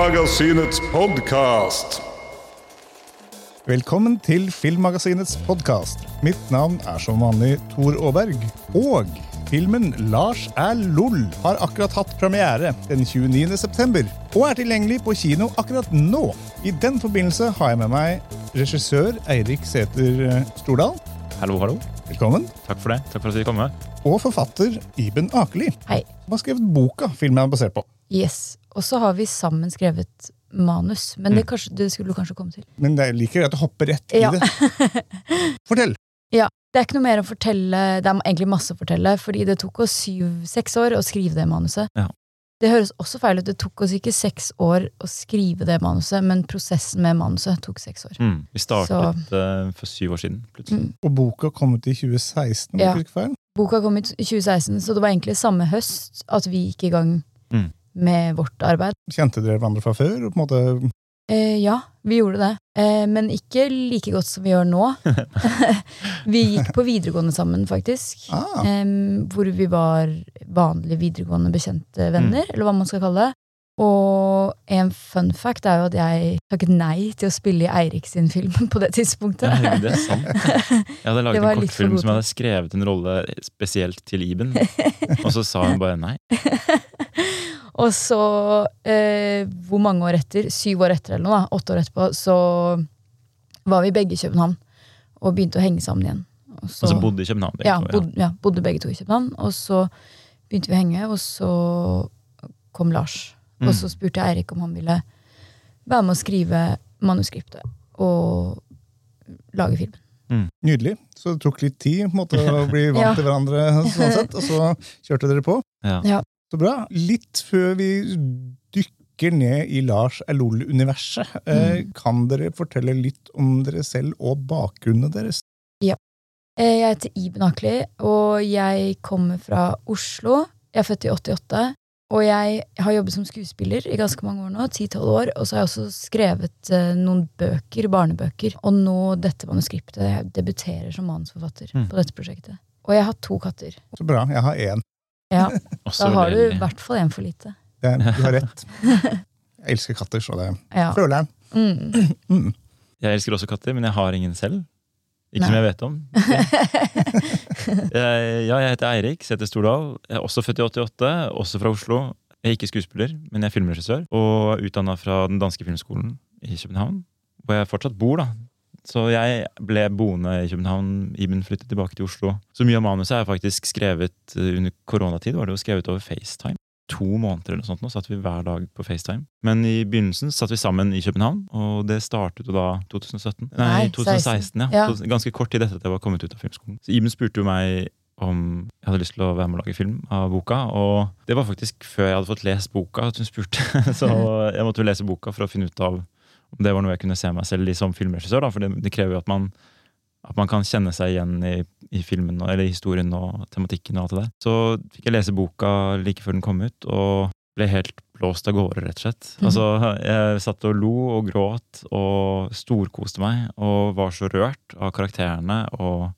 Filmmagasinets podkast. Velkommen til Filmmagasinets podkast. Mitt navn er som vanlig Tor Aaberg. Og filmen Lars er LOL har akkurat hatt premiere den 29. september og er tilgjengelig på kino akkurat nå. I den forbindelse har jeg med meg regissør Eirik Sæther eh, Stordal. Hallo, hallo. Velkommen. Takk for det. Takk for at vi kom med. Og forfatter Iben Akeli. Hei. Som har skrevet boka filmen er basert på. Yes. Og så har vi sammen skrevet manus. Men det, kanskje, det skulle du kanskje komme til. Men det er like greit å hoppe rett i Ja. det. Fortell. Ja, Det er ikke noe mer å fortelle. Det er egentlig masse å fortelle, fordi det tok oss syv-seks år å skrive det manuset. Ja. Det høres også feil ut. Det tok oss ikke seks år å skrive det manuset, men prosessen med manuset tok seks år. Mm. Vi startet Så. for syv år siden, plutselig. Mm. Og boka kom ut i 2016. om Ja. ikke feil. Boka kom ut i 2016, så det var egentlig samme høst at vi gikk i gang Mm. Med vårt arbeid. Kjente dere hverandre fra før? På en måte Eh, ja, vi gjorde det. Eh, men ikke like godt som vi gjør nå. vi gikk på videregående sammen, faktisk. ah, Eh, hvor vi var vanlige videregående bekjente venner, eller hva man skal kalle det. Og en fun fact er jo at jeg takket nei til å spille i Eirik sin film på det tidspunktet. Ja, det er sant. Jeg hadde laget en kortfilm som jeg hadde skrevet en rolle spesielt til Iben. Og så sa hun bare nei. Og så, eh, hvor mange år etter, syv år etter eller noe, da, åtte år etterpå, så var vi begge i København og begynte å henge sammen igjen. Og så, altså så bodde i København. begge ja, to, bodde, ja, bodde begge to i København. Og så begynte vi å henge, og så kom Lars. Mm. Og så spurte jeg Eirik om han ville være med å skrive manuskriptet og lage filmen. Nydelig. Så det tok litt tid på en måte, å bli vant Ja. til hverandre, sånn sett, og så kjørte dere på. Ja. Så bra. Litt før vi dykker ned i Lars Elol-universet, eh, Mm. kan dere fortelle litt om dere selv og bakgrunnen deres? Ja. Jeg heter Iben Akli, og jeg kommer fra Oslo. Jeg er født i 88. Og jeg har jobbet som skuespiller i ganske mange år nå, 10-12 år. Og så har jeg også skrevet eh, noen bøker, barnebøker. Og nå dette manuskriptet. Jeg debuterer som manusforfatter Mm. på dette prosjektet. Og jeg har to katter. Så bra. Jeg har én. Ja, Da har du i hvert fall en for lite. Det Du har rett. Jeg elsker katter, så det Ja. føler jeg. Mm. Mm. Jeg elsker også katter, men jeg har ingen selv. Ikke Nei. som jeg vet om. Jeg, ja, jeg heter Eirik Sæther Stordal. Jeg er også født i 88, også fra Oslo. Jeg er ikke skuespiller, men jeg er filmregissør. Og utdanna fra den danske filmskolen i København, hvor jeg fortsatt bor. da. Så jeg ble boende i København. Iben flyttet tilbake til Oslo. Så mye av manuset er faktisk skrevet eh, under koronatid. var det jo skrevet over FaceTime. To måneder eller noe sånt, nå satt vi hver dag på FaceTime. Men i begynnelsen satt vi sammen i København, og det startet jo da 2017. Nei, Nei, 2016, ja. Ja. Ganske kort tid etter at jeg var kommet ut av filmskolen. Så Iben spurte jo meg om jeg hadde lyst til å være med og lage film av boka. Og det var faktisk før jeg hadde fått lest boka at hun spurte. Så jeg måtte jo lese boka for å finne ut av om det var noe jeg kunne se meg selv i som filmregissør. Da. For det, det krever jo at man, at man kan kjenne seg igjen i, i filmen, eller i historien og tematikken og alt det der. Så fikk jeg lese boka like før den kom ut, og ble helt blåst av gårde, rett og slett. Mm. Altså, jeg satt og lo og gråt og storkoste meg, og var så rørt av karakterene og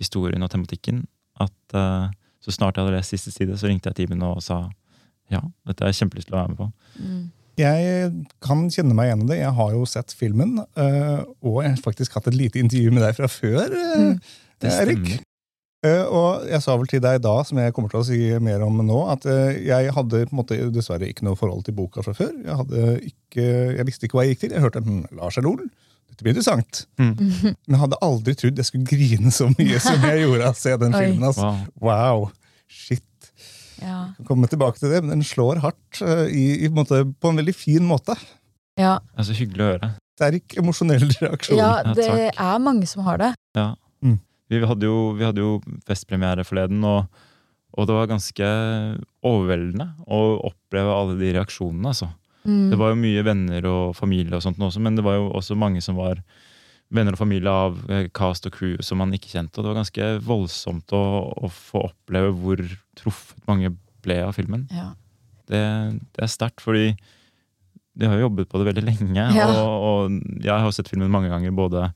historien og tematikken at uh, så snart jeg hadde lest siste side, så ringte jeg til Iben og sa ja, dette har jeg kjempelyst til å være med på. Mm. Jeg kan kjenne meg igjen i det. Jeg har jo sett filmen, eh, og jeg har faktisk hatt et lite intervju med deg fra før, eh, Mm. Det Erik. Eh, Og jeg sa vel til deg da, som jeg kommer til å si mer om nå, at jeg hadde på en måte dessverre ikke noe forhold til boka fra før. Jeg, hadde ikke, jeg visste ikke hva jeg gikk til. Jeg hørte hm, Lars Elol. Dette blir interessant. Mm. Men jeg hadde aldri trodd jeg skulle grine så mye som jeg gjorde av å se den filmen. Altså. Wow. Wow. Shit. Ja. kan komme tilbake til det, men den slår hardt eh, i, i, på, en måte, på en veldig fin måte. ja. Det er så hyggelig å høre. Sterk emosjonell reaksjon. ja, Ja, det ja, er mange som har det. Ja. Mm. Vi, hadde jo, vi hadde jo festpremiere forleden, og, og det var ganske overveldende å oppleve alle de reaksjonene. altså. Mm. Det var jo mye venner og familie, og sånt også, men det var jo også mange som var venner og familie av eh, cast og crew som man ikke kjente. Og det var ganske voldsomt å, å få oppleve hvor truffet mange ble av filmen. Ja. Det, det er sterkt, fordi de har jo jobbet på det veldig lenge. Ja. Og, og jeg har sett filmen mange ganger, både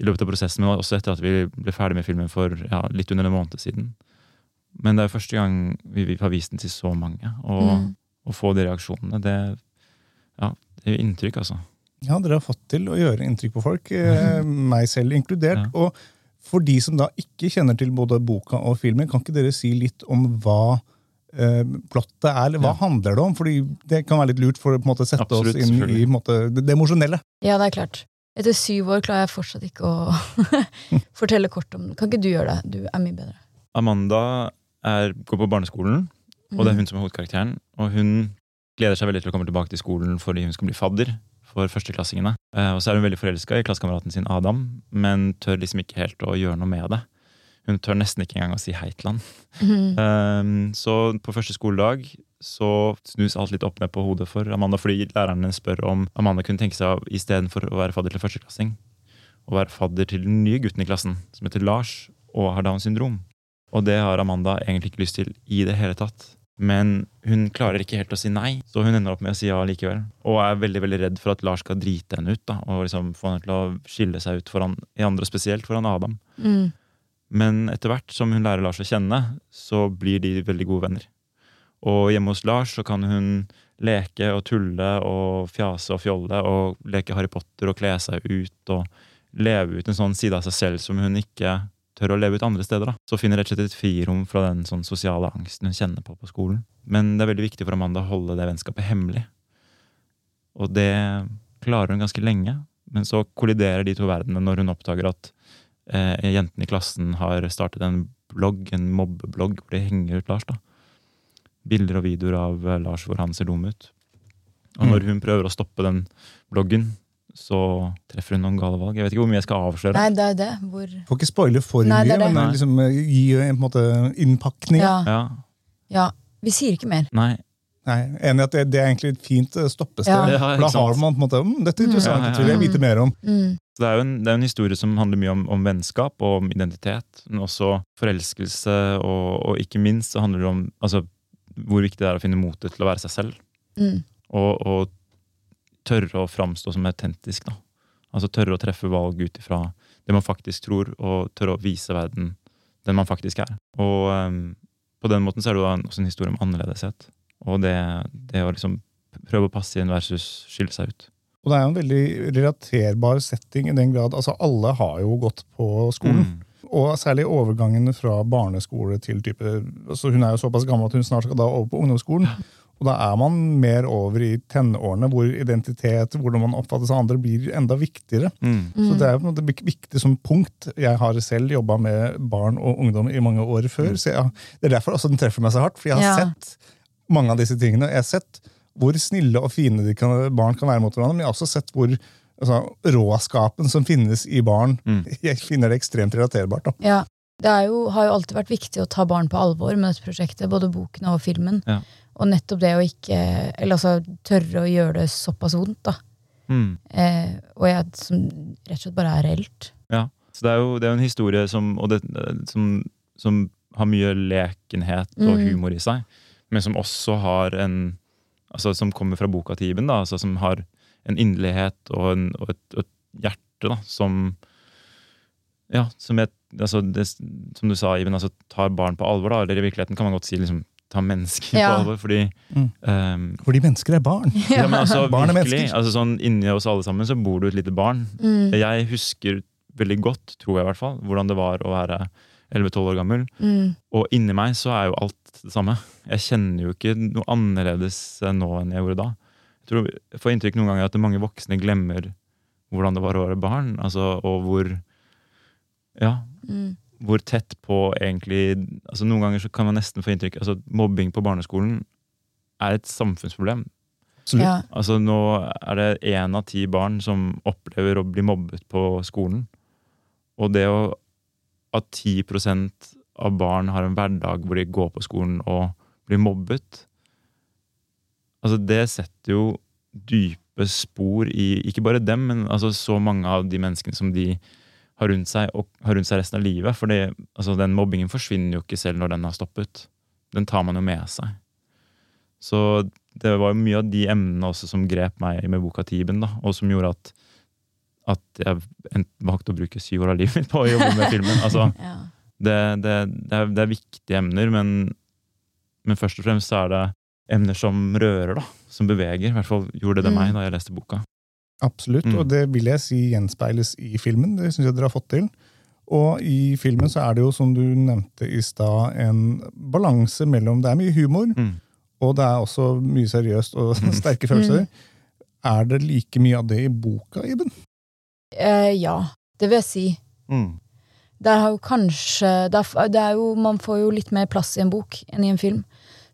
i løpet av prosessen, men også etter at vi ble ferdig med filmen for ja, litt under en måned siden. Men det er jo første gang vi, vi har vist den til så mange, og Mm. å få de reaksjonene, det, Det gjør inntrykk, altså. Ja, dere har fått til å gjøre inntrykk på folk, eh, meg selv inkludert. Ja. Og for de som da ikke kjenner til både boka og filmen, kan ikke dere si litt om hva eh, plottet er, eller hva Ja. handler det om? Fordi det kan være litt lurt for å på en måte, sette Absolutt, oss inn i på måte, det, det emosjonelle. Ja, det er klart. Etter syv år klarer jeg fortsatt ikke å fortelle kort om den. Kan ikke du gjøre det? Du er mye bedre. Amanda er, går på barneskolen, og det er hun som er hovedkarakteren. Og hun gleder seg veldig til å komme tilbake til skolen fordi hun skal bli fadder for førsteklassingene. Eh, og så er hun veldig forelska i klassekameraten sin Adam, men tør liksom ikke helt å gjøre noe med det. Hun tør nesten ikke engang å si hei til han. Mm. Så på første skoledag så snus alt litt opp ned på hodet for Amanda, fordi lærerne spør om Amanda kunne tenke seg istedenfor å være fadder til førsteklassing, å være fadder til den nye gutten i klassen, som heter Lars og har Downs syndrom. Og det har Amanda egentlig ikke lyst til i det hele tatt. Men hun klarer ikke helt å si nei, så hun ender opp med å si ja likevel. Og er veldig veldig redd for at Lars skal drite henne ut da, og liksom få henne til å skille seg ut foran i andre, spesielt foran Adam. Mm. Men etter hvert som hun lærer Lars å kjenne, så blir de veldig gode venner. Og hjemme hos Lars så kan hun leke og tulle og fjase og fjolle og leke Harry Potter og kle seg ut og leve ut en sånn side av seg selv som hun ikke tør å leve ut andre steder. da. Så finner rett og slett et frirom fra den sånn sosiale angsten hun kjenner på på skolen. Men det er veldig viktig for Amanda å holde det vennskapet hemmelig. Og det klarer hun ganske lenge. Men så kolliderer de to verdenene når hun oppdager at eh, jentene i klassen har startet en blogg, en mobbeblogg, hvor de henger ut Lars. da. Bilder og videoer av eh, Lars hvor han ser dum ut. Og når hun prøver å stoppe den bloggen, så treffer hun noen gale valg. Jeg vet ikke hvor mye jeg skal avsløre. Nei, det er det. Hvor Får ikke spoile for Nei, mye, det det. men liksom, eh, gi en på en måte innpakning. Ja, Ja, ja. Vi sier ikke mer. nei, Nei, enig i at det, det er egentlig et fint eh, stoppested. Ja. Ja, for da har man på en måte mm, Dette er interessant, Ja, ja, det vil jeg vite mer om. Mm. Det er jo en, det er en historie som handler mye om, om vennskap og om identitet, men også forelskelse, og, og ikke minst så handler det om altså, hvor viktig det er å finne motet til å være seg selv. Mm. Og, og tørre å framstå som autentisk. Da. Altså tørre å treffe valg ut ifra det man faktisk tror, og tørre å vise verden den man faktisk er. Og um, på den måten så er det jo også en historie om annerledeshet. Og det, det å liksom prøve å passe inn versus skille seg ut. Og det er jo en veldig relaterbar setting i den grad altså Alle har jo gått på skolen. Mm. Og særlig overgangen fra barneskole til type altså Hun er jo såpass gammel at hun snart skal da over på ungdomsskolen. Og da er man mer over i tenårene, hvor identitet, hvordan man oppfattes av andre, blir enda viktigere. Mm. Så det er på en måte viktig som punkt. Jeg har selv jobba med barn og ungdom i mange år før. så jeg, Det er derfor også den treffer meg så hardt. For jeg har Ja. sett mange av disse tingene. Jeg har sett hvor snille og fine de kan, barn kan være mot hverandre, men jeg har også sett hvor altså, råskapen som finnes i barn. Mm. Jeg finner det ekstremt relaterbart. da. Ja. Det er jo, har jo alltid vært viktig å ta barn på alvor med dette prosjektet, både boken og filmen. Ja. Og nettopp det å ikke Eller altså tørre å gjøre det såpass vondt, da. Mm. Eh, og jeg, som rett og slett bare er reelt. Ja. Så det er jo det er jo en historie som, og det, som, som har mye lekenhet og Mm. humor i seg, men som også har en altså Som kommer fra boka til Iben, da, altså som har en inderlighet og, en, og, et, et hjerte da, som Ja, som jeg, altså det, Som du sa, Iben, altså tar barn på alvor, da, eller i virkeligheten kan man godt si liksom ta mennesker Ja. på alvor, fordi Mm. um, Fordi mennesker er barn. ja, men altså, Barn er virkelig, mennesker. altså sånn Inni oss alle sammen så bor det et lite barn. Mm. Jeg husker veldig godt, tror jeg i hvert fall, hvordan det var å være 11-12 år gammel. Mm. Og inni meg så er jo alt det samme. Jeg kjenner jo ikke noe annerledes nå enn jeg gjorde da. Jeg, tror, jeg får inntrykk noen ganger at mange voksne glemmer hvordan det var å være barn. Altså, og hvor Ja, Mm. Hvor tett på egentlig altså Noen ganger så kan man nesten få inntrykk altså Mobbing på barneskolen er et samfunnsproblem. Ja. Altså Nå er det én av ti barn som opplever å bli mobbet på skolen. Og det å at 10 av barn har en hverdag hvor de går på skolen og blir mobbet Altså Det setter jo dype spor i ikke bare dem, men altså så mange av de menneskene som de har rundt seg, og har rundt seg resten av livet. For altså, den mobbingen forsvinner jo ikke selv når den har stoppet. Den tar man jo med seg. Så det var jo mye av de emnene også som grep meg med boka Tiben, da, og som gjorde at, at jeg valgte å bruke syv år av livet mitt på å jobbe med filmen. Altså, Ja. det, det, det, er, det er viktige emner, men, men først og fremst er det emner som rører, da. Som beveger. I hvert fall gjorde det Mm. meg da jeg leste boka. Absolutt, Mm. og det vil jeg si gjenspeiles i filmen. Det syns jeg dere har fått til. Og i filmen så er det jo, som du nevnte i stad, en balanse mellom Det er mye humor, Mm. og det er også mye seriøst og sterke følelser. Er det like mye av det i boka, Iben? Eh, ja, det vil jeg si. Mm. Der har jo kanskje det er, det er jo, Man får jo litt mer plass i en bok enn i en film.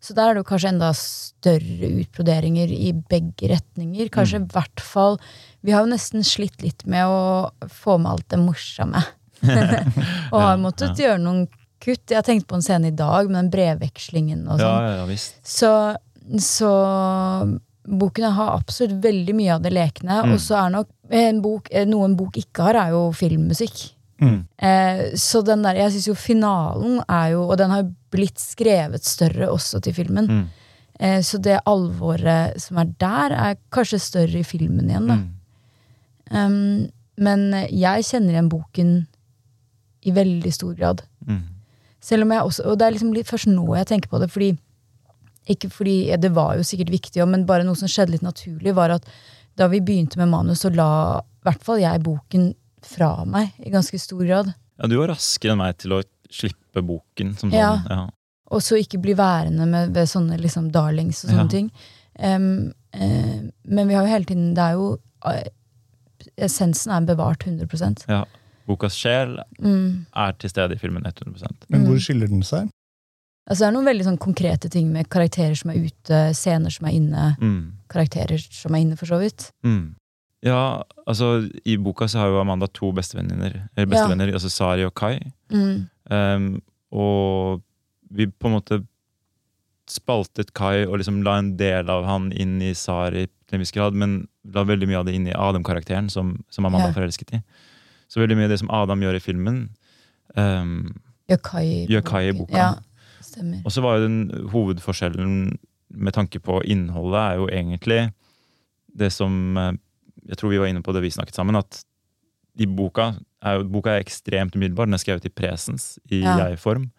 Så der er det jo kanskje enda større utbroderinger i begge retninger. Kanskje i hvert fall Vi har jo nesten slitt litt med å få med alt det morsomme. og har Ja, måttet gjøre noen kutt. Jeg har tenkt på en scene i dag med den brevvekslingen og sånn. ja, ja. Så, så boken har absolutt veldig mye av det lekne. Mm. Og så er nok en bok, eh, noe en bok ikke har, er jo filmmusikk. Mm. Eh, så den der, jeg syns jo finalen er jo Og den har blitt skrevet større også til filmen. Mm. Eh, så det alvoret som er der, er kanskje større i filmen igjen, da. Mm. Um, men jeg kjenner igjen boken i veldig stor grad. Mm. Selv om jeg også, Og det er liksom litt først nå jeg tenker på det, fordi ikke fordi Det var jo sikkert viktig, men bare noe som skjedde litt naturlig, var at da vi begynte med manus, så la i hvert fall jeg boken fra meg i ganske stor grad. Ja, du var raskere enn meg til å slippe boken som sånn. Ja. Ja. Og så ikke bli værende med, ved sånne liksom darlings og sånne Ja. ting. Um, uh, men vi har jo hele tiden Det er jo eh, Essensen er bevart 100% ja. Bokas sjel mm. er til stede i filmen 100% Men Mm. hvor skiller den seg? Altså Det er noen veldig sånn konkrete ting med karakterer som er ute, scener som er inne, mm. karakterer som er inne, for så vidt. Mm. Ja, altså I boka så har jo Amanda to bestevenner, eller bestevenner, altså Sari og Kai. Mm. Um, og vi på en måte spaltet Kai og liksom la en del av han inn i Sari til en viss grad, men la veldig mye av det inn i Adam-karakteren, som, som Amanda Ja. forelsket i. Så veldig mye av det som Adam gjør i filmen, um, Gjør Kai i gjør Kai i boka. Ja, stemmer. Og så var jo den hovedforskjellen med tanke på innholdet er jo egentlig det som eh, Jeg tror vi var inne på det vi snakket sammen, at i boka er boka er ekstremt umiddelbar. Den er skrevet i presens, i Ja. jeg-form.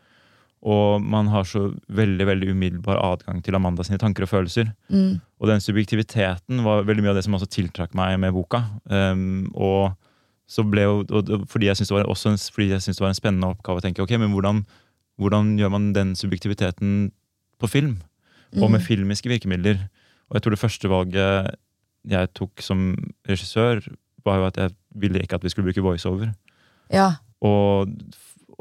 Og man har så veldig veldig umiddelbar adgang til Amanda sine tanker og følelser. Mm. Og den subjektiviteten var veldig mye av det som også tiltrakk meg med boka. Um, og så ble jo, fordi jeg syntes det, det var en spennende oppgave å tenke ok, men hvordan, hvordan gjør man den subjektiviteten på film? Og Mm. med filmiske virkemidler. Og jeg tror det første valget jeg tok som regissør, var jo at jeg ville ikke at vi skulle bruke voiceover. Ja. Og,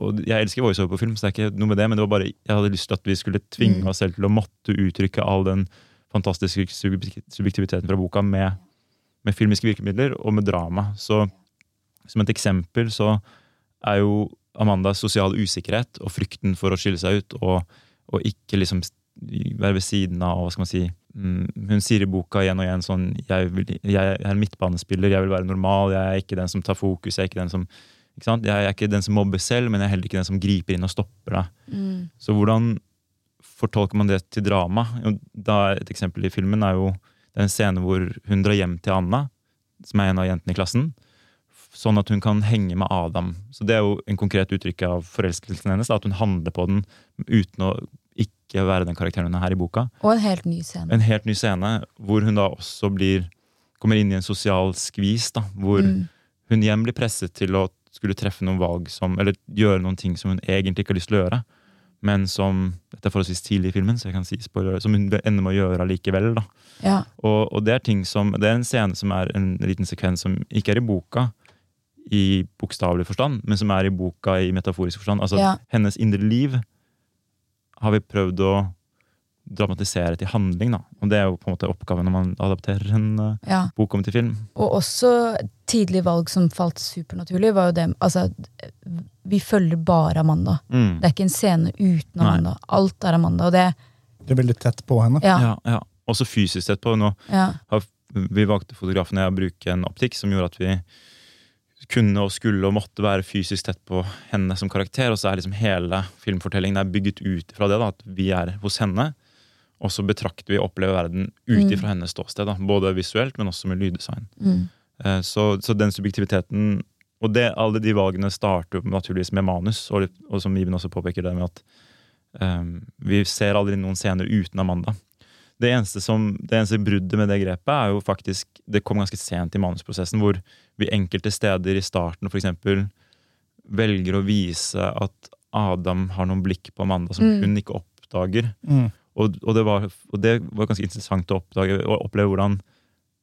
og jeg elsker voiceover på film, så det er ikke noe med det, men det var bare, jeg hadde lyst til at vi skulle tvinge Mm. oss selv til å måtte uttrykke all den fantastiske subjektiviteten fra boka med, med filmiske virkemidler og med drama. Så som et eksempel så er jo Amandas sosiale usikkerhet og frykten for å skille seg ut og, og ikke liksom være ved siden av, hva skal man si Hun sier i boka igjen og igjen sånn jeg, vil, jeg er midtbanespiller, jeg vil være normal, jeg er ikke den som tar fokus, jeg er ikke den som ikke? Jeg er ikke den som mobber selv, men jeg er heller ikke den som griper inn og stopper deg. Mm. Så hvordan fortolker man det til drama? Da Et eksempel i filmen er jo det er en scene hvor hun drar hjem til Anna, som er en av jentene i klassen, sånn at hun kan henge med Adam. Så Det er jo en konkret uttrykk av forelskelsen hennes, da, at hun handler på den uten å ikke være den karakteren hun er her i boka. Og en helt ny scene. En helt ny scene hvor hun da også blir kommer inn i en sosial skvis, da, hvor Mm. hun igjen blir presset til å skulle treffe noen valg som, eller gjøre noen ting som hun egentlig ikke har lyst til å gjøre, men som dette er forholdsvis tidlig i filmen, så jeg kan si spoiler, som hun ender med å gjøre allikevel. da. Ja. Og, og det er ting som, det er en scene som er en liten sekvens som ikke er i boka i bokstavelig forstand, men som er i boka i metaforisk forstand. Altså Ja. hennes indre liv har vi prøvd å dramatisere til handling, da. Og det er jo på en måte oppgaven når man adapterer en eh, ja. bok om til film. Og også tidlig valg som falt supernaturlig, var jo det Altså, vi følger bare Amanda. Mm. Det er ikke en scene uten Nei. Amanda. Alt er Amanda, og det Det er veldig tett på henne. Ja. Ja, ja. Også fysisk tett på. Nå ja. har vi valgte fotografen og jeg å bruke en optikk som gjorde at vi kunne og skulle og måtte være fysisk tett på henne som karakter. Og så er liksom hele filmfortellingen er bygget ut fra det, da, at vi er hos henne. Og så betrakter vi og opplever verden ut Mm. hennes ståsted. Da, både visuelt, men også med lyddesign. Mm. Eh, Så, så den subjektiviteten Og det, alle de valgene starter naturligvis med manus, og, og som Iben også påpeker det med at um, vi ser aldri noen scener uten Amanda. det eneste, som, det eneste bruddet med det grepet er jo faktisk Det kom ganske sent i manusprosessen, hvor vi enkelte steder i starten for eksempel velger å vise at Adam har noen blikk på Amanda som Mm. hun ikke oppdager. Mm. Og, og, det var, og det var ganske interessant å oppdage og oppleve hvordan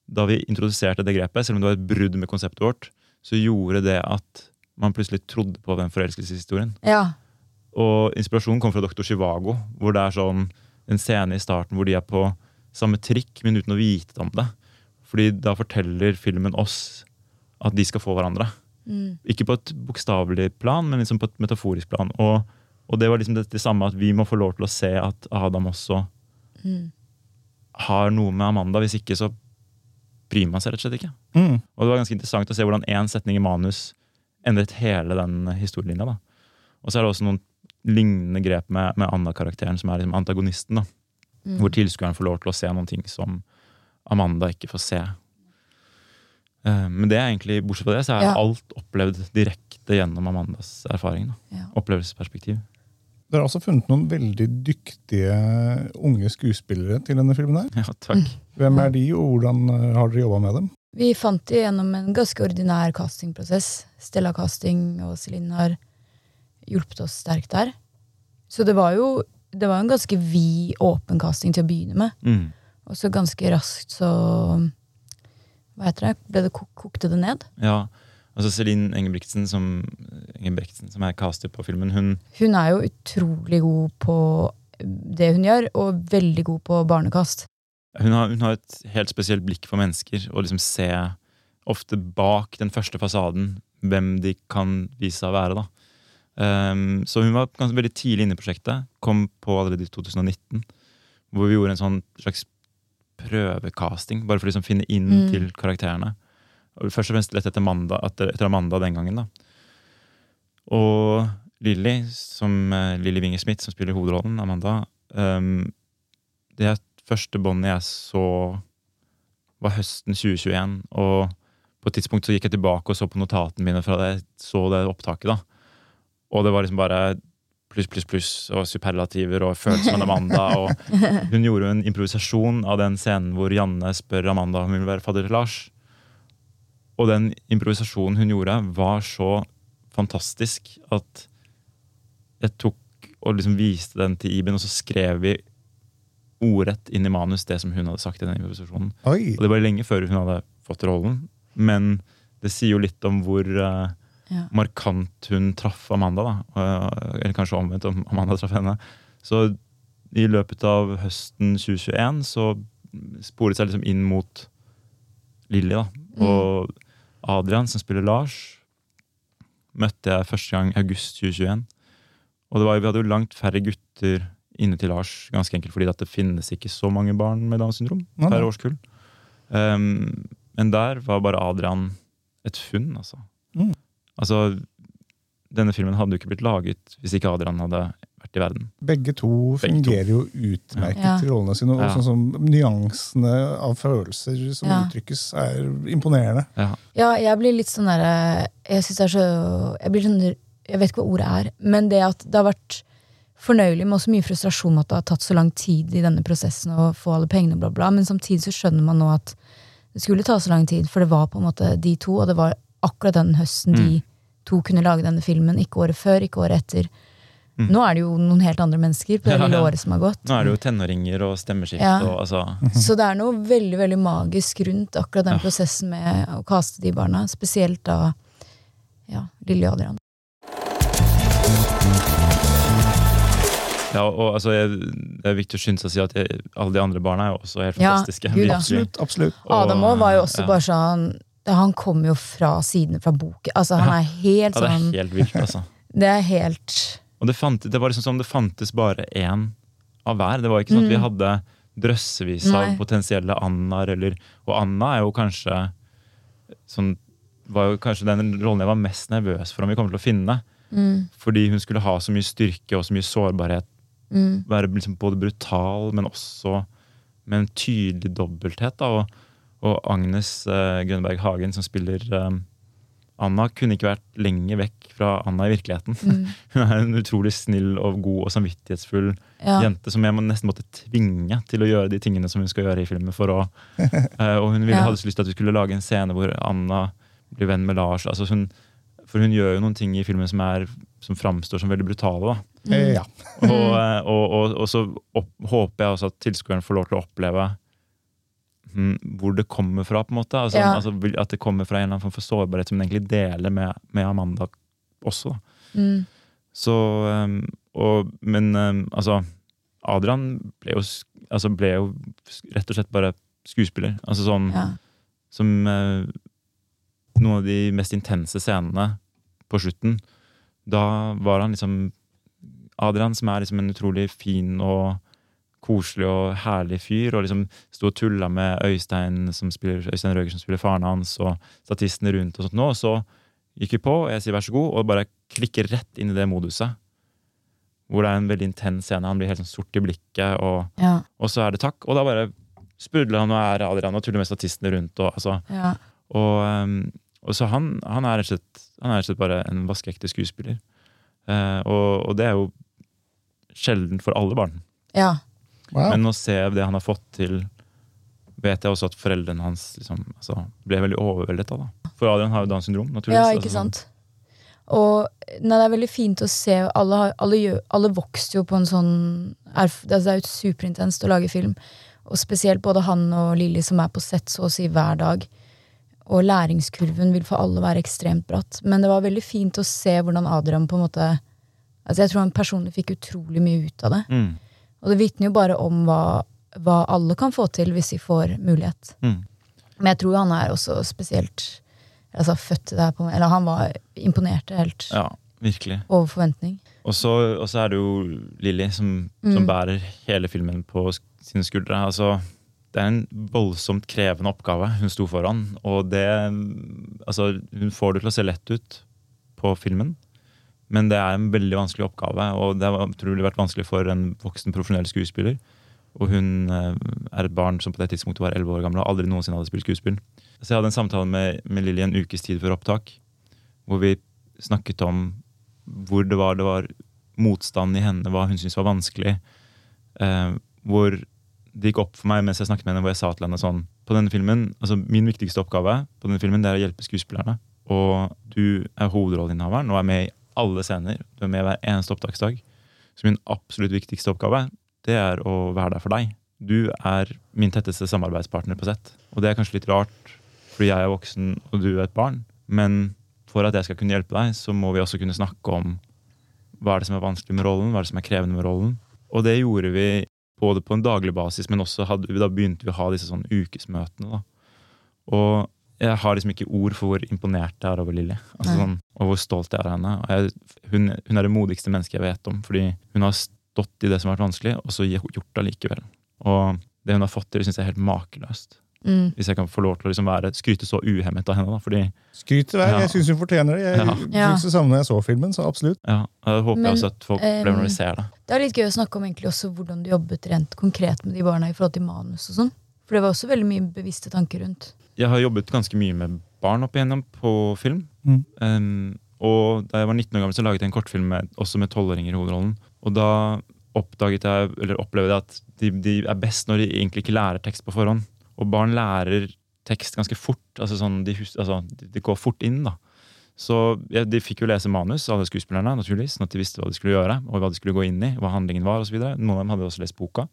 da vi introduserte det grepet, selv om det var et brudd med konseptet vårt, så gjorde det at man plutselig trodde på den forelskelseshistorien. Ja. Og inspirasjonen kom fra Dr. Chivago, hvor det er sånn en scene i starten hvor de er på samme trikk, men uten å vite om det. Fordi da forteller filmen oss at de skal få hverandre. Mm. Ikke på et bokstavelig plan, men liksom på et metaforisk plan. Og, og det var liksom det, det samme at vi må få lov til å se at Adam også Mm. har noe med Amanda. Hvis ikke, så bryr man seg rett og slett ikke. Mm. Og det var ganske interessant å se hvordan én setning i manus endret hele den historielinja. da. Og så er det også noen lignende grep med, med Anna-karakteren, som er liksom antagonisten. da. Mm. Hvor tilskueren får lov til å se noen ting som Amanda ikke får se. Eh, Men det er egentlig, bortsett fra det, så er Ja. alt opplevd direkte gjennom Amandas erfaring. da. Ja. Opplevelsesperspektiv. Dere har også funnet noen veldig dyktige unge skuespillere til denne filmen. her. Ja, takk. Hvem er de, og hvordan eh, har dere jobba med dem? Vi fant de gjennom en ganske ordinær castingprosess. Stella Casting og Celine har hjulpet oss sterkt der. Så det var jo det var en ganske vid, åpen casting til å begynne med. Mm. Og så ganske raskt så Hva heter det? Ble det kokte det ned? Ja, altså Celine Engebrigtsen som, Engebrigtsen, som er caster på filmen, hun Hun er jo utrolig god på det hun gjør, og veldig god på barnekast. Hun har, hun har et helt spesielt blikk for mennesker, og liksom se ofte bak den første fasaden hvem de kan vise seg å være. da. Um, så hun var ganske veldig tidlig inne i prosjektet. Kom på allerede i 2019. Hvor vi gjorde en sånn slags prøvecasting, bare for å liksom finne inn Mm. til karakterene. Og først og fremst lett etter Amanda, etter, Amanda den gangen. da. Og Lilly, som uh, Lilly Winger Smith, som spiller hovedrollen, Amanda um, Det første båndet jeg så, var høsten 2021. Og på et tidspunkt så gikk jeg tilbake og så på notatene mine fra det, så det opptaket. da. Og det var liksom bare pluss, pluss, pluss og superlativer og følelser med Amanda. og Hun gjorde jo en improvisasjon av den scenen hvor Janne spør Amanda om hun vil være fadder til Lars. Og den improvisasjonen hun gjorde, var så fantastisk at jeg tok og liksom viste den til Iben, og så skrev vi ordrett inn i manus det som hun hadde sagt i den improvisasjonen. Oi! Og det var lenge før hun hadde fått rollen, men det sier jo litt om hvor eh, Ja. markant hun traff Amanda. da, Eh, Eller kanskje omvendt, om Amanda traff henne. Så i løpet av høsten 2021 så sporet det seg liksom inn mot Lilly. da, Og Adrian, som spiller Lars, møtte jeg første gang august 2021. Og det var, vi hadde jo langt færre gutter inne til Lars, ganske enkelt fordi at det finnes ikke så mange barn med Downs syndrom per årskull. Um, men der var bare Adrian et funn, altså. Mm. Altså, denne filmen hadde jo ikke blitt laget hvis ikke Adrian hadde vært i verden. Begge to Begge to. fungerer jo utmerket Ja. i rollene sine. Og Ja. sånn som nyansene av følelser som Ja. uttrykkes, er imponerende. Ja. Ja, jeg blir litt sånn derre Jeg synes det er så Jeg blir sånn Jeg vet ikke hva ordet er, men det at det har vært fornøyelig med også mye frustrasjon med at det har tatt så lang tid i denne prosessen å få alle pengene, bla, bla. Men samtidig så skjønner man nå at det skulle ta så lang tid, for det var på en måte de to, og det var akkurat den høsten de to kunne lage denne filmen. Ikke året før, ikke året etter. Mm. Nå er det jo noen helt andre mennesker på det Ja, ja. året som har gått. Nå er det jo tenåringer og stemmeskift Ja. og altså Så det er noe veldig veldig magisk rundt akkurat den Ja. prosessen med å kaste de barna. Spesielt da ja, lille Adrian. Ja, og altså, jeg, Det er viktig å skynde seg å si at jeg, alle de andre barna er jo også helt Ja, fantastiske. gud, ja. Absolutt. absolutt. Adam òg var jo også ja. bare sånn Han kommer jo fra sidene fra boken. Altså, han er helt Ja, det sånn er helt vilt, altså. Det er helt Og det, fant, det var liksom som det fantes bare én av hver. Det var ikke sånn at vi Mm. hadde drøssevis av Nei. potensielle Annaer, eller Og Anna er jo kanskje sånn var jo kanskje den rollen jeg var mest nervøs for om vi kom til å finne. mm, Fordi hun skulle ha så mye styrke og så mye sårbarhet. mm, Være liksom både brutal, men også med en tydelig dobbelthet. Da. Og, og Agnes eh, Grønberg Hagen, som spiller eh, Anna kunne ikke vært lenger vekk fra Anna i virkeligheten. Mm. Hun er en utrolig snill og god og samvittighetsfull Ja. jente som jeg må, nesten måtte tvinge til å gjøre de tingene som hun skal gjøre i filmen. for å, eh, Og hun ville, Ja. hadde så lyst til at vi skulle lage en scene hvor Anna blir venn med Lars. altså hun, For hun gjør jo noen ting i filmen som, er, som framstår som veldig brutale. da. Eh, ja. Og, eh, og, og, og så opp, håper jeg også at tilskueren får lov til å oppleve hm, hvor det kommer fra. på en måte. Altså, Ja. altså, at det kommer fra en eller annen form for sårbarhet som hun egentlig deler med, med Amanda også. Mm. Så, um, og, men um, altså Adrian ble jo, altså, ble jo rett og slett bare skuespiller. Altså sånn Ja. som eh, Noen av de mest intense scenene på slutten. Da var han liksom Adrian, som er liksom en utrolig fin og koselig og herlig fyr, og liksom sto og tulla med Øystein, som spiller, Øystein Røger som spiller faren hans, og statistene rundt og sånt nå. Og så gikk vi på, og jeg sier vær så god, og bare klikker rett inn i det moduset. Hvor det er en veldig intens scene. Han blir helt sånn sort i blikket, og, Ja. og så er det takk. Og da bare sprudler han og er Adrian og tuller med statistene rundt. Og, altså, Ja. og, um, og så han, han, er rett og slett, slett bare en vaskeekte skuespiller. Eh, og, og det er jo sjelden for alle barn. ja. Wow. Men å se det han har fått til, vet jeg også at foreldrene hans liksom, altså, ble veldig overveldet av. Da. For Adrian har jo Downs syndrom, naturligvis. Ja, Altså, ikke sant. Og nei, det er veldig fint å se. Alle, alle, alle vokste jo på en sånn erf, Det er jo superintenst å lage film. Og spesielt både han og Lilly som er på sett så å si hver dag. Og læringskurven vil for alle være ekstremt bratt. Men det var veldig fint å se hvordan Adrian på en måte Altså Jeg tror han personlig fikk utrolig mye ut av det. Mm, Og det vitner jo bare om hva, hva alle kan få til hvis de får mulighet. mm. Men jeg tror han er også spesielt altså født her på Eller han var imponerte helt Ja, virkelig. over forventning. Og så er det jo Lilly som, som Mm. bærer hele filmen på sine skuldre. Altså, det er en voldsomt krevende oppgave hun sto foran. Og det Altså, hun får det til å se lett ut på filmen, men det er en veldig vanskelig oppgave. Og det har utrolig vært vanskelig for en voksen profesjonell skuespiller. Og hun eh, er et barn som på det tidspunktet var 11 år gammel og aldri noensinne hadde spilt skuespill. Så jeg hadde en samtale med, med Lilly en ukes tid før opptak, hvor vi snakket om hvor det var, det var motstand i henne, hva hun syntes var vanskelig. Eh, hvor det gikk opp for meg mens jeg snakket med henne, hvor jeg sa til henne sånn På denne filmen, altså Min viktigste oppgave på denne filmen det er å hjelpe skuespillerne. Og du er hovedrolleinnehaveren og er med i alle scener. Du er med hver eneste opptaksdag. Så min absolutt viktigste oppgave det er å være der for deg. Du er min tetteste samarbeidspartner på sett. Og det er kanskje litt rart, fordi jeg er voksen og du er et barn. Men for at jeg skal kunne hjelpe deg, så må vi også kunne snakke om hva er det som er vanskelig med rollen, hva er det som er krevende med rollen. Og det gjorde vi både på en daglig basis, men også hadde, da begynte vi å ha disse sånn ukesmøtene. da. Og jeg har liksom ikke ord for hvor imponert jeg er over Lilly. Altså sånn, og hvor stolt jeg er av henne. Og jeg, hun, hun er det modigste mennesket jeg vet om, fordi hun har stått i det som har vært vanskelig, og så gjort det allikevel. Og det hun har fått til, syns jeg er helt makeløst. Mm. Hvis jeg kan få lov til å liksom være, skryte så uhemmet av henne. da, fordi Skryt til deg. Ja. Jeg syns hun fortjener det. Jeg Ja. Synes det samme når jeg så filmen, så absolutt. ja, Det håper Men, jeg også at folk opplever når ehm, de ser det. Det er litt gøy å snakke om egentlig også hvordan du jobbet rent konkret med de barna i forhold til manus og sånn. For det var også veldig mye bevisste tanker rundt. Jeg har jobbet ganske mye med barn opp igjennom på film. Mm. Um, og da jeg var 19 år gammel, så laget jeg en kortfilm med, også med tolvåringer i hovedrollen. Og da oppdaget jeg, eller opplevde jeg at de, de er best når de egentlig ikke lærer tekst på forhånd. Og barn lærer tekst ganske fort. altså sånn, De, hus, altså, de, går fort inn, da. Så ja, De fikk jo lese manus, alle skuespillerne, naturligvis, sånn at de visste hva de skulle gjøre. og hva de skulle gå inn i, hva handlingen var og så videre. Noen av dem hadde også lest boka.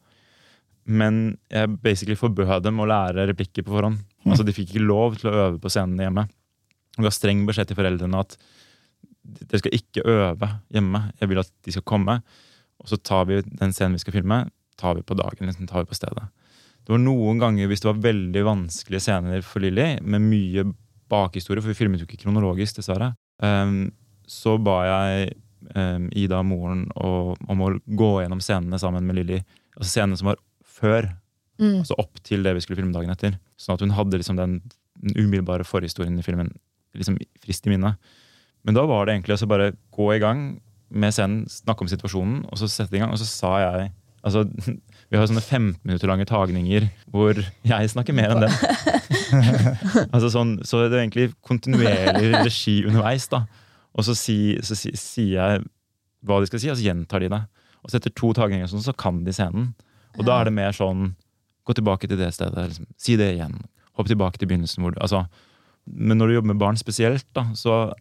Men jeg basically forbød dem å lære replikker på forhånd. Altså De fikk ikke lov til å øve på scenene hjemme. Og ga streng beskjed til foreldrene at dere skal ikke øve hjemme. Jeg vil at de skal komme. Og så tar vi den scenen vi skal filme, tar vi på dagen. Liksom, tar vi på stedet. Det var noen ganger hvis det var veldig vanskelige scener for Lilly, med mye bakhistorie, for vi filmet jo ikke kronologisk, dessverre, um, så ba jeg um, Ida, moren, og, om å gå gjennom scenene sammen med Lilly. Altså scenene som var før, Mm. altså opp til det vi skulle filme dagen etter. Sånn at hun hadde liksom den, umiddelbare forhistorien i filmen liksom frist i minnet. Men da var det egentlig å bare gå i gang med scenen, snakke om situasjonen, og så sette i gang. Og så sa jeg Altså, vi har sånne 15 minutter lange tagninger hvor jeg snakker mer enn den. altså sånn, så det er egentlig kontinuerlig regi underveis. da. Og så, si, si, sier jeg hva de skal si, og så gjentar de det. Og så etter to tagninger sånn, så kan de scenen. Og da er det mer sånn Gå tilbake til det stedet. Liksom, si det igjen. Hopp tilbake til begynnelsen. Hvor du, altså, men når du jobber med barn spesielt, da, så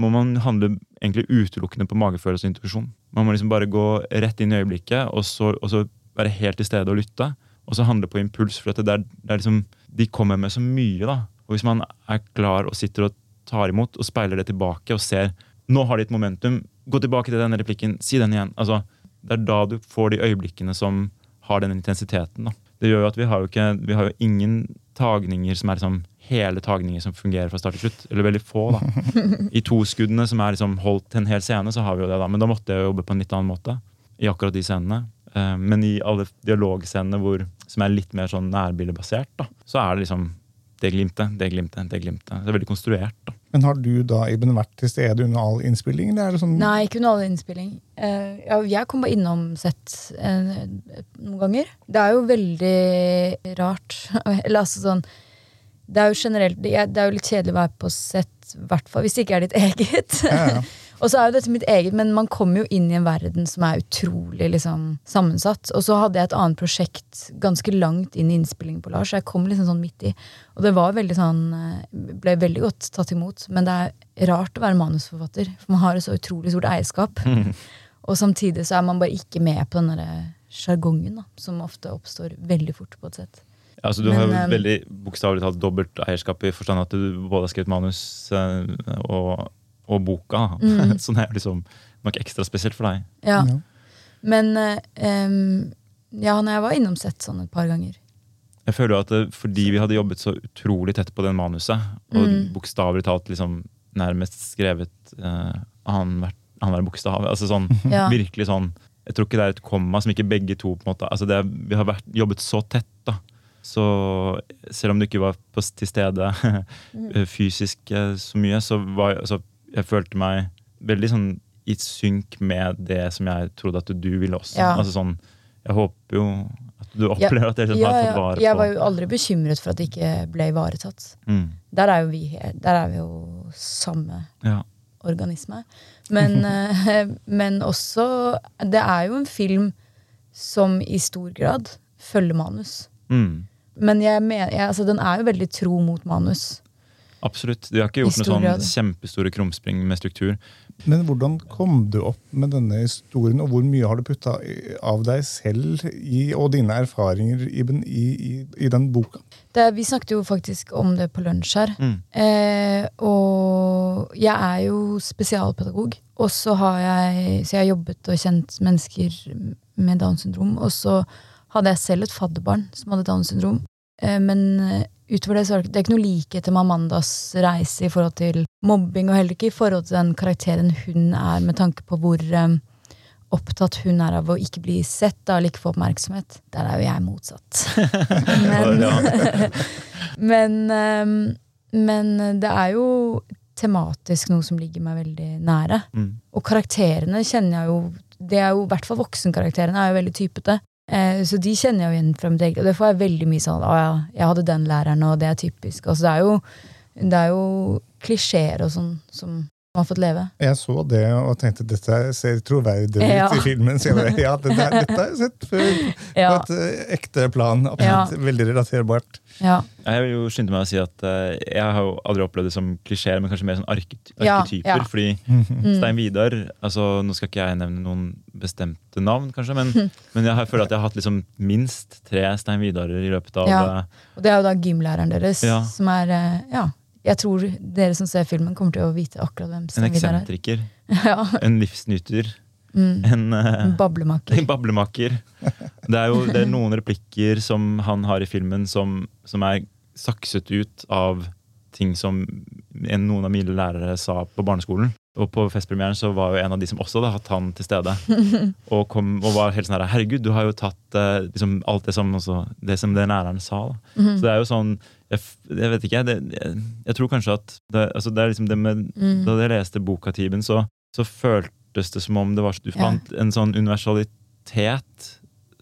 må man handle egentlig utelukkende på magefølelse og intuisjon. Man må liksom bare gå rett inn i øyeblikket, og så, og så være helt til stede og lytte. Og så handle på impuls, for det er, det er liksom, de kommer med så mye. da. Og Hvis man er klar og sitter og tar imot og speiler det tilbake og ser nå har de et momentum, gå tilbake til denne replikken, si den igjen. altså Det er da du får de øyeblikkene som har den intensiteten. da. Det gjør jo at vi har jo, ikke, vi har jo ingen tagninger som er liksom hele tagninger som fungerer fra start til slutt. Eller veldig få, da. I toskuddene som er liksom holdt til en hel scene, så har vi jo det, da. Men da måtte jeg jobbe på en litt annen måte. I akkurat de scenene. Eh, men i alle dialogscenene hvor, som er litt mer sånn nærbildebasert, da, så er det liksom det glimtet, det glimtet, det glimtet. Det er veldig konstruert. da. Men har du da Iben, vært til stede under all innspilling? Eller er det sånn Nei, ikke under all innspilling. Eh, ja, jeg kom bare innom sett eh, noen ganger. Det er jo veldig rart. Eller altså sånn Det er jo generelt er det er jo litt kjedelig å være på sett, i hvert fall hvis det ikke er ditt eget. Ja, ja. Og så er jo dette mitt eget, men man kommer jo inn i en verden som er utrolig liksom, sammensatt. Og så hadde jeg et annet prosjekt ganske langt inn i innspillingen på Lars, så jeg kom liksom sånn midt i. Og det var veldig sånn eh, Ble veldig godt tatt imot. Men det er rart å være manusforfatter, for man har et så utrolig stort eierskap. Og samtidig så er man bare ikke med på den derre sjargongen som ofte oppstår veldig fort på et sett. Altså, du har jo um, veldig bokstavelig talt dobbelt eierskap i forstand at du både har skrevet manus eh, og, og boka. Mm. så det er liksom nok ekstra spesielt for deg. Ja. Ja. Men eh, em, ja, når jeg var innom sett sånn et par ganger. Jeg føler jo at det, Fordi vi hadde jobbet så utrolig tett på den manuset, og Mm. bokstavelig talt liksom nærmest skrevet uh, annenhver annenhver bokstav altså sånn, Ja. Virkelig sånn Jeg tror ikke det er et komma som ikke begge to på en måte, altså det, Vi har vært, jobbet så tett, da. Så selv om du ikke var på, til stede eh, fysisk eh, så mye, så var altså, jeg følte meg veldig sånn i synk med det som jeg trodde at du ville også. Ja. Altså sånn, Jeg håper jo at du opplever at dere Ja, har ja. fått vare Jeg var jo aldri bekymret for at det ikke ble ivaretatt. mm, Der er vi Der er vi jo samme ja. organisme. Men, eh, men også Det er jo en film som i stor grad følger manus. Mm. Men jeg mener, jeg, altså, den er jo veldig tro mot manus. Absolutt. Du har ikke gjort noen sånn kjempestore krumspring med struktur. Men hvordan kom du opp med denne historien, og hvor mye har du putta av deg selv i, og dine erfaringer Iben, i, i, i den boka? Det, vi snakket jo faktisk om det på lunsj her. Mm. Eh, og jeg er jo spesialpedagog. Og så har jeg, så jeg har jobbet og kjent mennesker med Downs syndrom. Og så hadde jeg selv et fadderbarn som hadde Downs syndrom. Eh, men eh, utover det så er det, ikke noe likhet til Amandas reise i forhold til mobbing, og heller ikke i forhold til den karakteren hun er, med tanke på hvor um, opptatt hun er av å ikke bli sett da, eller ikke få oppmerksomhet. Der er jo jeg motsatt. Men, men, um, men det er jo tematisk noe som ligger meg veldig nære. Mm. Og karakterene kjenner jeg jo Det er jo i hvert fall voksenkarakterene er jo veldig typete. Eh, så de kjenner jeg jo igjen fra mitt eget. Og det får jeg veldig mye sånn Å ja, jeg hadde den læreren, og det er typisk. Altså, det er jo, det jo klisjeer og sånn som har fått leve. Jeg så det og tenkte dette ser troverdig ut Ja. i filmen. Så jeg bare, ja, det der, dette har jeg sett før Ja, på et eh, ekte plan. Absolutt Veldig relaterbart. ja, Jeg vil jo skynde meg å si at eh, jeg har jo aldri opplevd det som klisjeer, men kanskje mer sånn Ja, arketyper. ja. Fordi mm, Stein Vidar altså Nå skal ikke jeg nevne noen bestemte navn, kanskje, men, men jeg føler at jeg har hatt liksom minst tre Stein Vidarer i løpet av Ja. eh, Og det er jo da gymlæreren deres, Ja. som er Ja. Jeg tror dere som ser filmen, kommer til å vite akkurat hvem som Stein Vidar er. eksentriker, Ja. en livsnyter, Mm. en, uh, En bablemaker. en bablemaker. Det er jo det er noen replikker som han har i filmen som, som er sakset ut av ting som en, noen av mine lærere sa på barneskolen. Og på festpremieren så var jo en av de som også hadde hatt han til stede. Og, kom, og var helt sånn her Herregud, du har jo tatt eh, liksom, alt det som, også, det som den læreren sa. Da. Mhm. Så det er jo sånn Jeg, jeg vet ikke, det, jeg, jeg tror kanskje at det, altså det er liksom det med Mm. Da jeg leste boka Tiben, så, så føltes det som om det var, du Ja. fant en sånn universalitet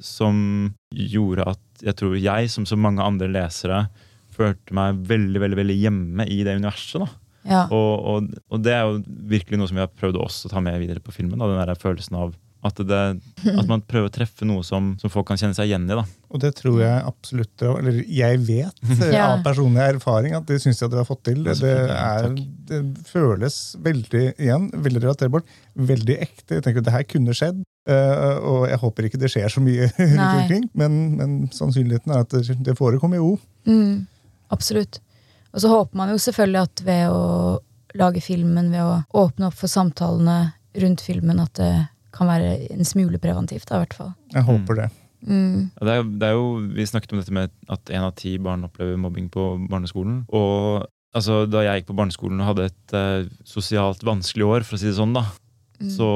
som gjorde at jeg tror jeg, som så mange andre lesere, følte meg veldig veldig, veldig hjemme i det universet. da. Ja. Og, og, og det er jo virkelig noe som vi har prøvd også å ta med videre på filmen. Da, den der følelsen av at, det, at man prøver å treffe noe som, som folk kan kjenne seg igjen i. da. Og det tror jeg absolutt Eller jeg vet eh, Ja. av personlig erfaring at det syns jeg dere har fått til. Det, er, det føles veldig igjen, veldig relaterbart, veldig ekte. Jeg tenker at det her kunne skjedd. eh, og jeg håper ikke det skjer så mye rundt omkring, men, men sannsynligheten er at det, det forekommer jo. Mm, absolutt. Og så håper man jo selvfølgelig at ved å lage filmen, ved å åpne opp for samtalene rundt filmen, at det kan være en smule preventivt, da, i hvert fall. Jeg håper det. Mm. Det er, det er jo, vi snakket om dette med at én av ti barn opplever mobbing på barneskolen. Og altså, da jeg gikk på barneskolen og hadde et eh, sosialt vanskelig år, for å si det sånn, da, Mm. så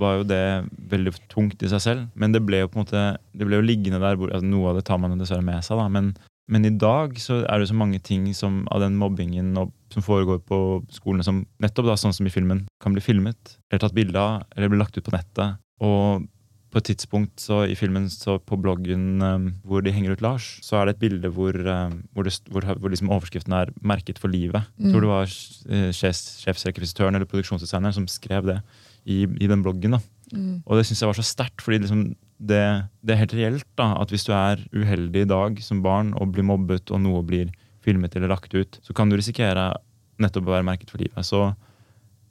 var jo det veldig tungt i seg selv. Men det ble jo på en måte Det ble jo liggende der hvor altså, Noe av det tar man dessverre med seg, da. Men, men i dag så er det så mange ting som, av den mobbingen og, som foregår på skolene, som nettopp da, sånn som i filmen, kan bli filmet, eller tatt bilde av, eller bli lagt ut på nettet. Og på et tidspunkt så i filmen så på bloggen um, hvor de henger ut Lars, så er det et bilde hvor, um, hvor, det, hvor, hvor liksom overskriften er 'Merket for livet'. Jeg tror det var uh, sjefsrekvisitøren eller produksjonsdesigneren som skrev det i, i den bloggen. da. Mm. Og det syns jeg var så sterkt, fordi liksom det, det er helt reelt da, at hvis du er uheldig i dag som barn og blir mobbet, og noe blir filmet eller lagt ut, så kan du risikere nettopp å være merket for livet. Så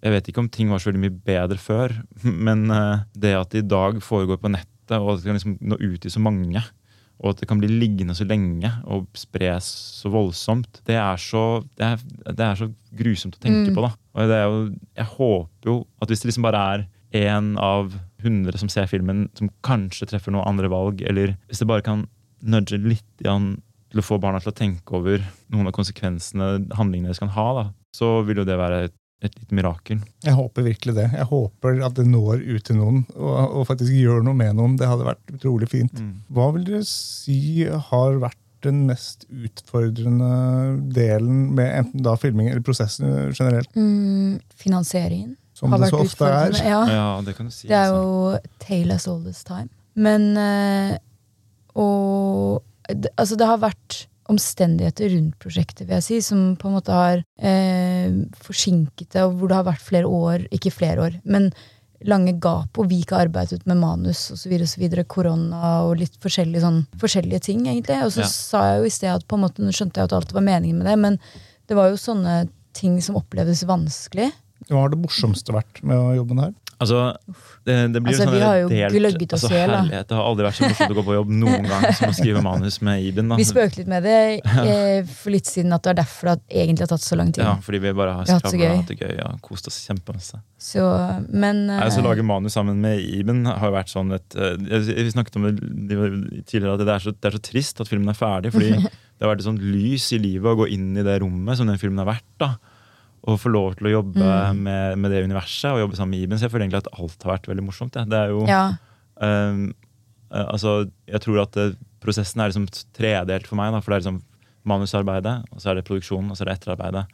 jeg vet ikke om ting var så veldig mye bedre før, men eh, det at det i dag foregår på nettet, og at det kan liksom nå ut til så mange, og at det kan bli liggende så lenge og spres så voldsomt, det er så, det er, det er så grusomt å tenke Mm. på. da. Og det jo, jeg håper jo at hvis det liksom bare er én av hundre som ser filmen, som kanskje treffer noen andre valg, eller hvis det bare kan nudge litt igjen til å få barna til å tenke over noen av konsekvensene handlingene deres kan ha, da, så vil jo det være et, et lite mirakel. Jeg håper virkelig det. Jeg håper at det når ut til noen, og, og faktisk gjør noe med noen. Det hadde vært utrolig fint. Hva vil dere si har vært den mest utfordrende delen med enten da filming eller prosessen generelt, Mm, finansieringen som har det vært så ofte er? Ja. Ja, det kan du si. Det er altså. jo tale as all this time. Men eh, Og det, altså det har vært omstendigheter rundt prosjektet, vil jeg si, som på en måte har eh, forsinket det, og hvor det har vært flere år, ikke flere år, men lange gap, og vi ikke har arbeidet med manus osv., korona og litt forskjellige, sånn, forskjellige ting, egentlig. Og så Ja. sa jeg jo i sted at på en måte, skjønte jeg at alt var meningen med det, men det var jo sånne ting som opplevdes vanskelig. Hva har det morsomste vært med å jobbe her? Altså, det, det blir Altså, sånn vi har jo delt- gløgget oss altså, i hjel. Det har aldri vært så morsomt å gå på jobb noen gang som å skrive manus med Iben. Da. Vi spøkte litt med det eh, for litt siden at det var derfor det egentlig har tatt så lang tid. Ja, fordi vi bare har Vi har hatt så skravla gøy. og hatt det gøy. Ja, kost oss kjempemasse. Så, men altså, eh, Å lage manus sammen med Iben har jo vært sånn et eh, Vi snakket om det tidligere at det er, så, det er så trist at filmen er ferdig. Fordi det har vært et sånt lys i livet å gå inn i det rommet som den filmen har vært. da og få lov til å jobbe Mm. med, med det universet og jobbe sammen med Iben. Så jeg føler egentlig at alt har vært veldig morsomt. Ja. Det er jo ja, Um, eh, altså, jeg tror at det, prosessen er liksom tredelt for meg. Da, for det er liksom manusarbeidet, og så er det produksjonen, og så er det etterarbeidet.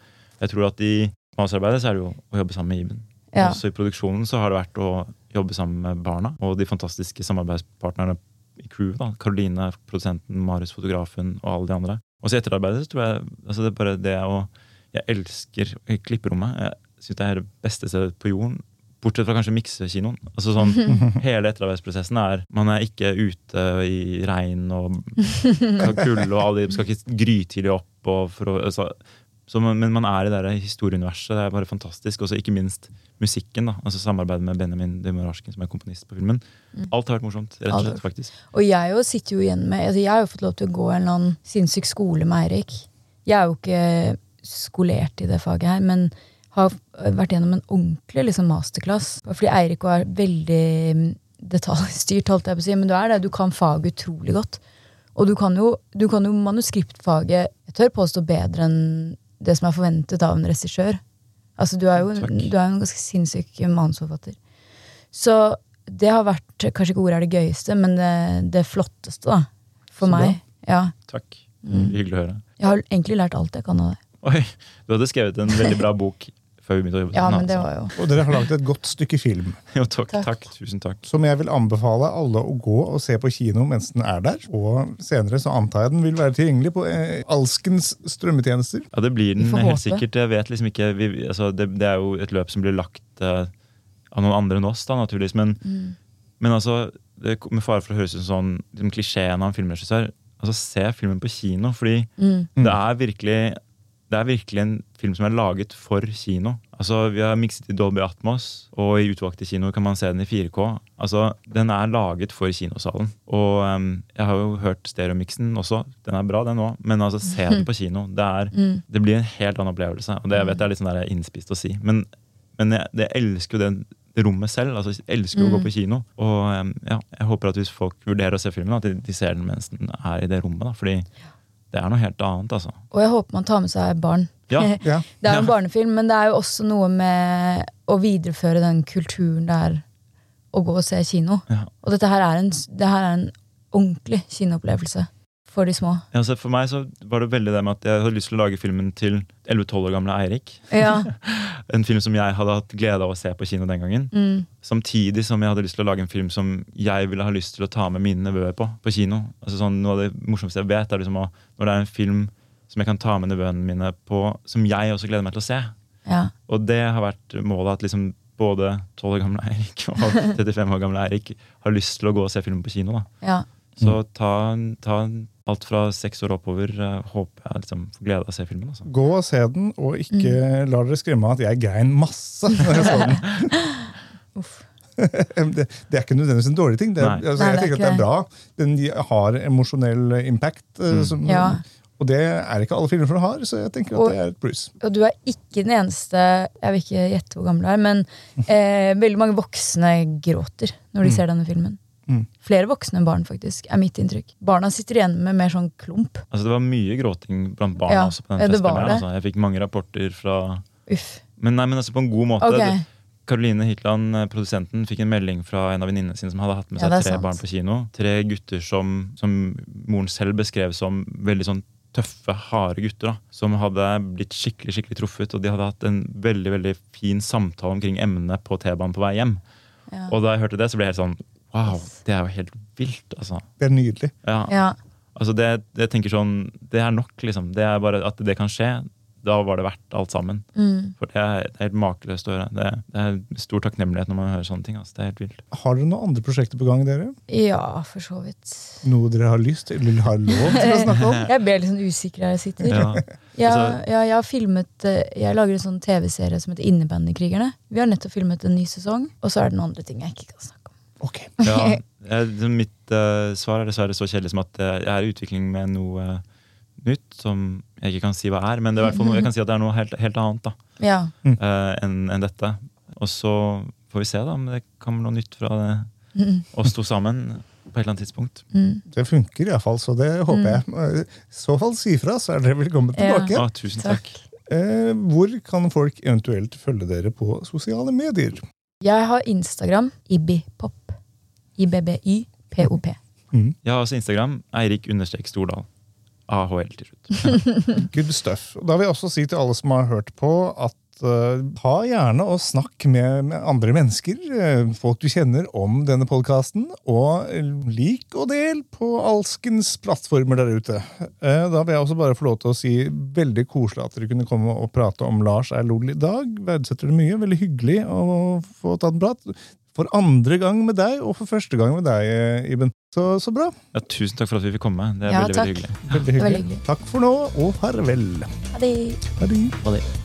Jeg tror at I manusarbeidet så er det jo å jobbe sammen med Iben. ja. Også i produksjonen så har det vært å jobbe sammen med barna og de fantastiske samarbeidspartnerne i crewet. da, Karoline, produsenten, Marius, fotografen og alle de andre. Og så i etterarbeidet så tror jeg altså det er bare det å Jeg elsker klipperommet. Jeg syns det er det beste stedet på jorden. Bortsett fra kanskje miksekinoen. Altså sånn, hele etterarbeidsprosessen er Man er ikke ute i regn og kulde og alle de skal ikke grytidlig opp. Og for å, altså, så men man er i det historieuniverset. Det er bare fantastisk. Og så ikke minst musikken. da, altså Samarbeidet med Benjamin Demorarsken, som er komponist på filmen. Alt har vært morsomt. rett og slett, faktisk. Og jeg jo sitter jo igjen med altså Jeg har jo fått lov til å gå en eller annen sinnssyk skole med Eirik. Jeg er jo ikke skolert i det faget her, men har vært gjennom en ordentlig liksom, masterclass. Fordi Eirik er veldig mm, detaljstyrt, holdt jeg på å si, men du er det. Du kan faget utrolig godt. Og du kan jo, du kan jo manuskriptfaget jeg tør påstå bedre enn det som er forventet av en regissør. Altså, du er jo Takk. du er jo en ganske sinnssyk manusforfatter. Så det har vært Kanskje ikke ordet er det gøyeste, men det, det flotteste, da. For Så meg. Ja. Takk. Mm. Hyggelig å høre. Jeg har egentlig lært alt jeg kan av det. Oi, du hadde skrevet en veldig bra bok før vi begynte å jobbe Ja, men det altså. var jo Og dere har laget et godt stykke film Jo, takk, Takk. takk. Tusen takk. som jeg vil anbefale alle å gå og se på kino mens den er der. Og senere så antar jeg den vil være tilgjengelig på eh, alskens strømmetjenester. Ja, det blir den helt sikkert. Jeg vet liksom ikke vi, altså, det, det er jo et løp som blir lagt eh, av noen andre enn oss, da, naturligvis. Men, mm. men altså, det, med fare for å høres ut som sånn, liksom, klisjeen av en filmregissør, altså se filmen på kino. Fordi mm. det er virkelig det er virkelig en film som er laget for kino. Altså, Vi har mikset i Dolby Atmos, og i utvalgte kinoer kan man se den i 4K. Altså, Den er laget for kinosalen. Og um, jeg har jo hørt stereomiksen også. Den er bra, den òg. Men altså, se den på kino. Det, er, Mm. det blir en helt annen opplevelse. Og det jeg vet jeg er litt sånn der jeg er innspist å si. Men, men jeg, jeg elsker jo det rommet selv. altså Jeg elsker jo å gå Mm. på kino. Og ehm, ja, jeg håper at hvis folk vurderer å se filmen, at de, de ser den mens den er i det rommet. da, Fordi det er noe helt annet, altså. Og jeg håper man tar med seg barn. Ja, Ja. Det er jo en Ja. barnefilm, men det er jo også noe med å videreføre den kulturen det er å gå og se kino. ja. Og dette her er en, det her er en ordentlig kinoopplevelse for de små. Ja, for meg så var det veldig det med at jeg hadde lyst til å lage filmen til 11-12 år gamle Eirik. Ja. En film som jeg hadde hatt glede av å se på kino den gangen. Mm. Samtidig som jeg hadde lyst til å lage en film som jeg ville ha lyst til å ta med mine nevøer på på kino. Altså sånn, Noe av det morsomste jeg vet, er liksom å, når det er en film som jeg kan ta med nevøene mine på, som jeg også gleder meg til å se. ja. Og det har vært målet at liksom både 12 år gamle Eirik og 35 år gamle Eirik har lyst til å gå og se film på kino. da. ja. Så ta, ta alt fra seks år oppover. eh, håper jeg liksom får glede av å se filmen. altså. Gå og se den, og ikke la dere skremme av at jeg grein masse. når jeg så den. Uff. det, det er ikke nødvendigvis en dårlig ting. Det, altså, Nei, jeg er tenker at det er bra. Den har emosjonell impact. eh, Mm. Som, Ja. Og det er ikke alle filmer som har, så jeg tenker at Og- det er et pluss. Og du er ikke den eneste Jeg vil ikke gjette hvor gammel du er, men eh, veldig mange voksne gråter når de ser denne filmen. Mm. Flere voksne enn barn, faktisk, er mitt inntrykk. Barna sitter igjen med mer sånn klump. Altså Det var mye gråting blant barna Ja, også. på den ja, det festen. var det. Altså. Jeg fikk mange rapporter fra Uff. Men, nei, men altså på en god måte. Okay. Karoline Hitland, eh, produsenten, fikk en melding fra en av venninnene sine som hadde hatt med seg er tre sant. barn på kino. Tre gutter som, som moren selv beskrev som veldig sånn tøffe, harde gutter. da, Som hadde blitt skikkelig skikkelig truffet. Og de hadde hatt en veldig veldig fin samtale omkring emnet på T-banen på vei hjem. Ja. Og da jeg hørte det, så ble jeg helt sånn Wow, det er jo helt vilt, altså. Det er nydelig. Ja, Ja. altså det, det jeg tenker sånn, det er nok, liksom. Det er bare At det kan skje, da var det verdt alt sammen. Mm. For det er, det er helt makeløst å høre. Det, det er stor takknemlighet når man hører sånne ting. Altså. Det er helt vilt. Har dere noen andre prosjekter på gang, dere? ja, for så vidt. Noe dere har lyst til, eller har lov til å snakke om? Jeg ble litt sånn usikker her jeg sitter. Ja. Ja, Altså- ja, jeg har filmet eh, Jeg lager en sånn TV-serie som heter Innebandykrigerne. Vi har nettopp filmet en ny sesong, og så er det noen andre ting jeg ikke kan snakke om. Ok. Ja, jeg, mitt uh, svar er dessverre så kjedelig som at eh, jeg er i utvikling med noe uh, nytt som jeg ikke kan si hva er. Men det er i hvert fall noe, jeg kan si at det er noe helt, helt annet da, Ja. uh, enn en dette. Og så får vi se da om det kommer noe nytt fra det, Mm. oss to sammen på et eller annet tidspunkt. Mm. Det funker iallfall, så det håper jeg. I så fall si fra, så er dere velkommen Ja. tilbake. Tusen takk. Eh, hvor kan folk eventuelt følge dere på sosiale medier? Jeg har Instagram, Ibbipop. I-B-B-Y-P-O-P. Jeg har også Instagram. Eirik understrek Stordal. AHL til slutt. Good stuff. Da vil jeg også si til alle som har hørt på, at eh, ta gjerne og snakk med, med andre mennesker, eh, folk du kjenner, om denne podkasten. Og lik og del på alskens plattformer der ute. Eh, da vil jeg også bare få lov til å si veldig koselig at dere kunne komme og prate om Lars er lol i dag. Verdsetter det mye. Veldig hyggelig å få tatt en prat. For andre gang med deg, og for første gang med deg, eh, Iben. Så, så bra. Ja, tusen takk for at vi fikk komme. Det er Ja, veldig, veldig hyggelig. Veldig hyggelig. Takk for nå, og farvel. Ha det.